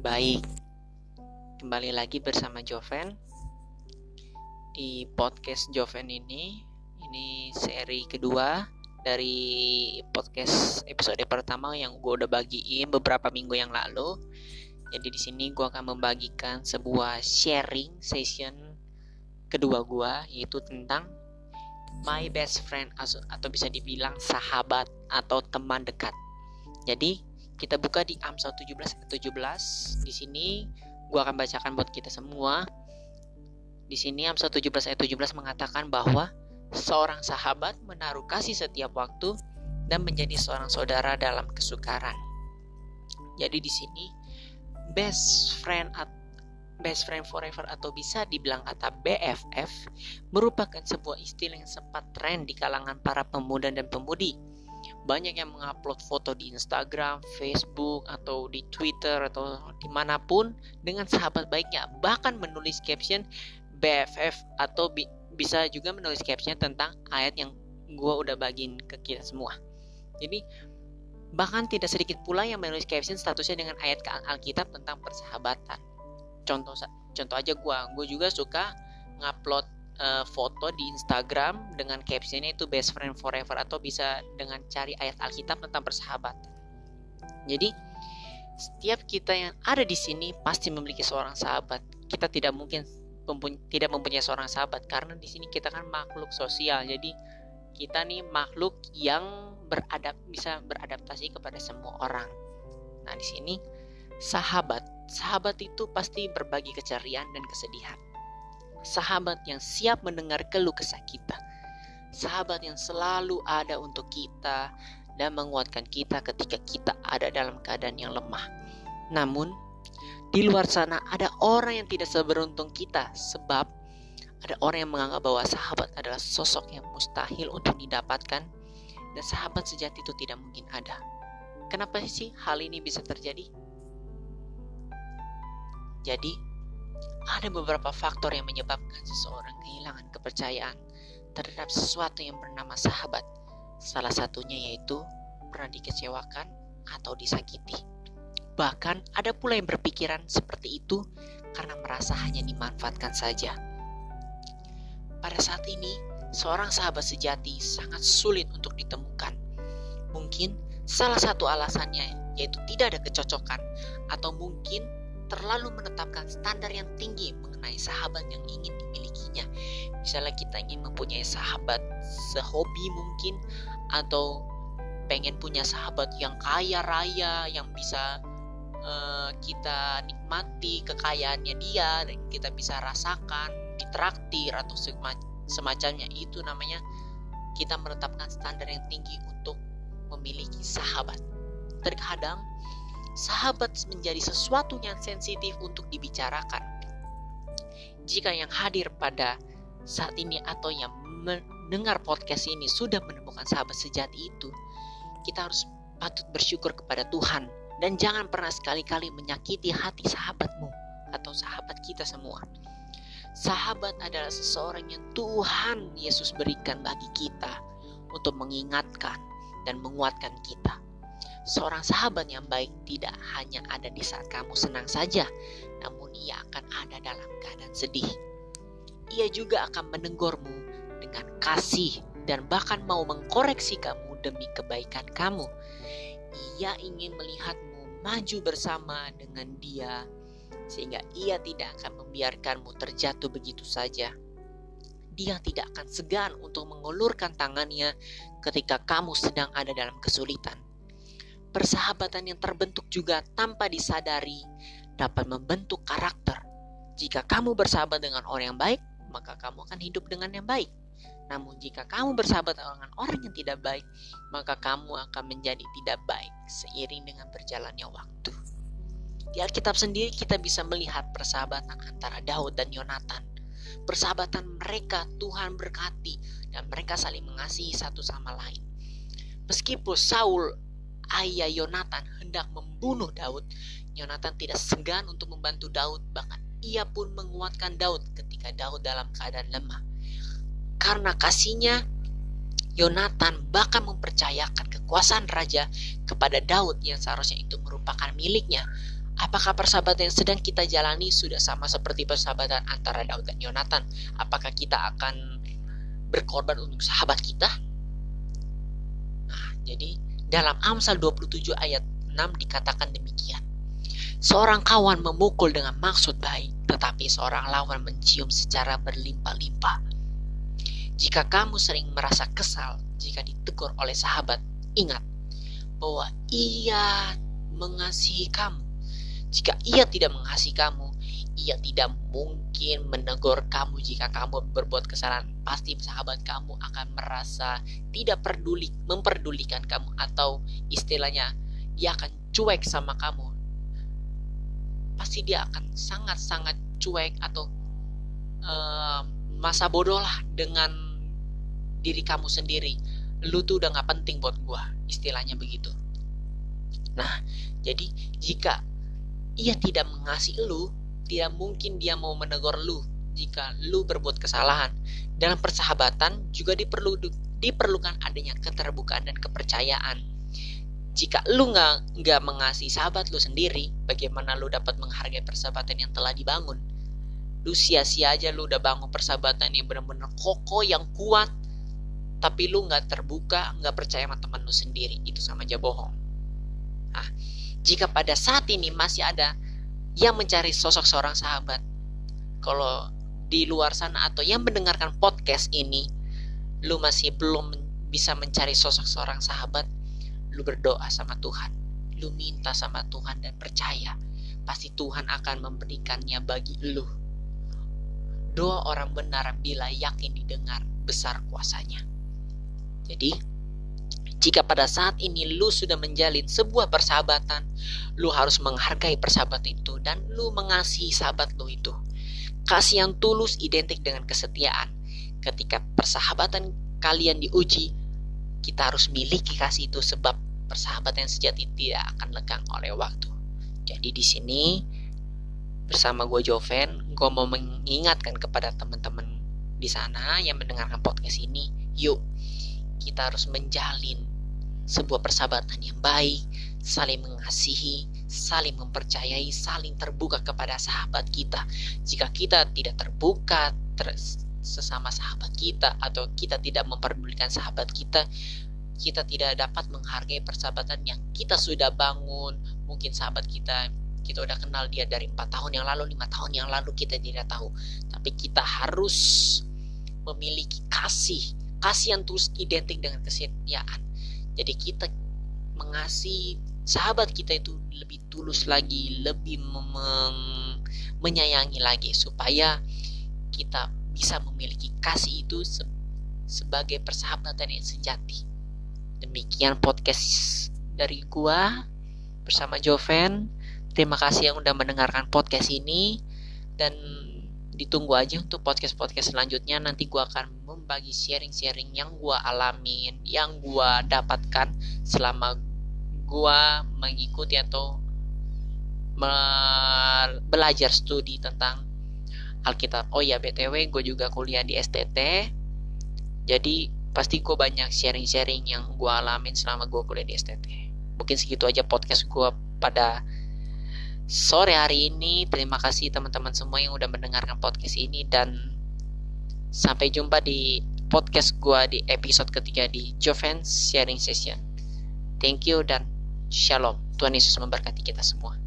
Baik, kembali lagi bersama Joven di podcast Joven ini. Ini seri kedua dari podcast episode pertama yang gue udah bagiin beberapa minggu yang lalu. Jadi di sini gue akan membagikan sebuah sharing session kedua gue yaitu tentang my best friend atau bisa dibilang sahabat atau teman dekat. Jadi kita buka di Amsal 17 ayat 17. Di sini gua akan bacakan buat kita semua. Di sini Amsal 17 ayat 17 mengatakan bahwa seorang sahabat menaruh kasih setiap waktu dan menjadi seorang saudara dalam kesukaran. Jadi di sini best friend atau best friend forever atau bisa dibilang kata BFF merupakan sebuah istilah yang sempat tren di kalangan para pemuda dan pemudi banyak yang mengupload foto di Instagram, Facebook, atau di Twitter atau di mana pun dengan sahabat baiknya, bahkan menulis caption BFF atau bi bisa juga menulis caption tentang ayat yang gue udah bagiin ke kita semua. Jadi bahkan tidak sedikit pula yang menulis caption statusnya dengan ayat ke Alkitab tentang persahabatan. Contoh contoh aja gue, gue juga suka ngupload uh, foto di Instagram dengan captionnya itu best friend forever atau bisa dengan cari ayat Alkitab tentang persahabatan. Jadi setiap kita yang ada di sini pasti memiliki seorang sahabat. Kita tidak mungkin tidak mempunyai seorang sahabat karena di sini kita kan makhluk sosial. Jadi kita nih makhluk yang beradap bisa beradaptasi kepada semua orang. Nah, di sini sahabat, sahabat itu pasti berbagi keceriaan dan kesedihan sahabat yang siap mendengar keluh kesah kita, sahabat yang selalu ada untuk kita dan menguatkan kita ketika kita ada dalam keadaan yang lemah. Namun, di luar sana ada orang yang tidak seberuntung kita sebab ada orang yang menganggap bahwa sahabat adalah sosok yang mustahil untuk didapatkan dan sahabat sejati itu tidak mungkin ada. Kenapa sih hal ini bisa terjadi? Jadi, ada beberapa faktor yang menyebabkan seseorang kehilangan kepercayaan terhadap sesuatu yang bernama sahabat. Salah satunya yaitu pernah dikecewakan atau disakiti. Bahkan ada pula yang berpikiran seperti itu karena merasa hanya dimanfaatkan saja. Pada saat ini, seorang sahabat sejati sangat sulit untuk ditemukan. Mungkin salah satu alasannya yaitu tidak ada kecocokan atau mungkin terlalu menetapkan standar yang tinggi mengenai sahabat yang ingin dimilikinya. Misalnya kita ingin mempunyai sahabat sehobi mungkin atau pengen punya sahabat yang kaya raya yang bisa uh, kita nikmati kekayaannya dia dan kita bisa rasakan ditraktir atau semacamnya itu namanya kita menetapkan standar yang tinggi untuk memiliki sahabat. Terkadang sahabat menjadi sesuatu yang sensitif untuk dibicarakan. Jika yang hadir pada saat ini atau yang mendengar podcast ini sudah menemukan sahabat sejati itu, kita harus patut bersyukur kepada Tuhan dan jangan pernah sekali-kali menyakiti hati sahabatmu atau sahabat kita semua. Sahabat adalah seseorang yang Tuhan Yesus berikan bagi kita untuk mengingatkan dan menguatkan kita. Seorang sahabat yang baik tidak hanya ada di saat kamu senang saja, namun ia akan ada dalam keadaan sedih. Ia juga akan menegurmu dengan kasih dan bahkan mau mengkoreksi kamu demi kebaikan kamu. Ia ingin melihatmu maju bersama dengan dia sehingga ia tidak akan membiarkanmu terjatuh begitu saja. Dia tidak akan segan untuk mengulurkan tangannya ketika kamu sedang ada dalam kesulitan Persahabatan yang terbentuk juga tanpa disadari dapat membentuk karakter. Jika kamu bersahabat dengan orang yang baik, maka kamu akan hidup dengan yang baik. Namun jika kamu bersahabat dengan orang yang tidak baik, maka kamu akan menjadi tidak baik seiring dengan berjalannya waktu. Di Alkitab sendiri kita bisa melihat persahabatan antara Daud dan Yonatan. Persahabatan mereka Tuhan berkati dan mereka saling mengasihi satu sama lain. Meskipun Saul ayah Yonatan hendak membunuh Daud, Yonatan tidak segan untuk membantu Daud, bahkan ia pun menguatkan Daud ketika Daud dalam keadaan lemah. Karena kasihnya, Yonatan bahkan mempercayakan kekuasaan raja kepada Daud yang seharusnya itu merupakan miliknya. Apakah persahabatan yang sedang kita jalani sudah sama seperti persahabatan antara Daud dan Yonatan? Apakah kita akan berkorban untuk sahabat kita? Nah, jadi dalam Amsal 27 ayat 6 dikatakan demikian. Seorang kawan memukul dengan maksud baik, tetapi seorang lawan mencium secara berlimpah-limpah. Jika kamu sering merasa kesal jika ditegur oleh sahabat, ingat bahwa ia mengasihi kamu jika ia tidak mengasihi kamu, ia tidak mungkin menegur kamu jika kamu berbuat kesalahan. Pasti sahabat kamu akan merasa tidak peduli, memperdulikan kamu atau istilahnya dia akan cuek sama kamu. Pasti dia akan sangat-sangat cuek atau uh, masa bodoh lah dengan diri kamu sendiri. Lu tuh udah gak penting buat gua, istilahnya begitu. Nah, jadi jika ia tidak mengasihi lu, tidak mungkin dia mau menegur lu jika lu berbuat kesalahan. Dalam persahabatan juga diperlu, diperlukan adanya keterbukaan dan kepercayaan. Jika lu nggak nggak mengasihi sahabat lu sendiri, bagaimana lu dapat menghargai persahabatan yang telah dibangun? Lu sia-sia aja lu udah bangun persahabatan yang benar-benar kokoh yang kuat, tapi lu nggak terbuka, nggak percaya sama teman lu sendiri, itu sama aja bohong. Nah, jika pada saat ini masih ada yang mencari sosok seorang sahabat, kalau di luar sana atau yang mendengarkan podcast ini, lu masih belum bisa mencari sosok seorang sahabat, lu berdoa sama Tuhan, lu minta sama Tuhan dan percaya, pasti Tuhan akan memberikannya bagi lu. Doa orang benar bila yakin didengar besar kuasanya. Jadi, jika pada saat ini lu sudah menjalin sebuah persahabatan, lu harus menghargai persahabatan itu dan lu mengasihi sahabat lu itu. Kasih yang tulus identik dengan kesetiaan. Ketika persahabatan kalian diuji, kita harus miliki kasih itu sebab persahabatan yang sejati tidak akan lekang oleh waktu. Jadi di sini bersama gue Joven, gue mau mengingatkan kepada teman-teman di sana yang mendengarkan podcast ini, yuk kita harus menjalin sebuah persahabatan yang baik, saling mengasihi, saling mempercayai, saling terbuka kepada sahabat kita. Jika kita tidak terbuka ter sesama sahabat kita atau kita tidak memperdulikan sahabat kita, kita tidak dapat menghargai persahabatan yang kita sudah bangun. Mungkin sahabat kita kita udah kenal dia dari empat tahun yang lalu, lima tahun yang lalu kita tidak tahu. Tapi kita harus memiliki kasih, kasih yang terus identik dengan kesetiaan jadi kita mengasihi sahabat kita itu lebih tulus lagi, lebih menyayangi lagi supaya kita bisa memiliki kasih itu se sebagai persahabatan yang sejati. Demikian podcast dari gua bersama Joven. Terima kasih yang udah mendengarkan podcast ini dan ditunggu aja untuk podcast-podcast selanjutnya. Nanti gue akan membagi sharing-sharing yang gue alamin yang gue dapatkan selama gue mengikuti atau belajar studi tentang Alkitab. Oh ya btw gue juga kuliah di STT jadi pasti gue banyak sharing-sharing yang gue alamin selama gue kuliah di STT mungkin segitu aja podcast gue pada sore hari ini. Terima kasih teman-teman semua yang udah mendengarkan podcast ini dan sampai jumpa di podcast gua di episode ketiga di Joven Sharing Session. Thank you dan shalom. Tuhan Yesus memberkati kita semua.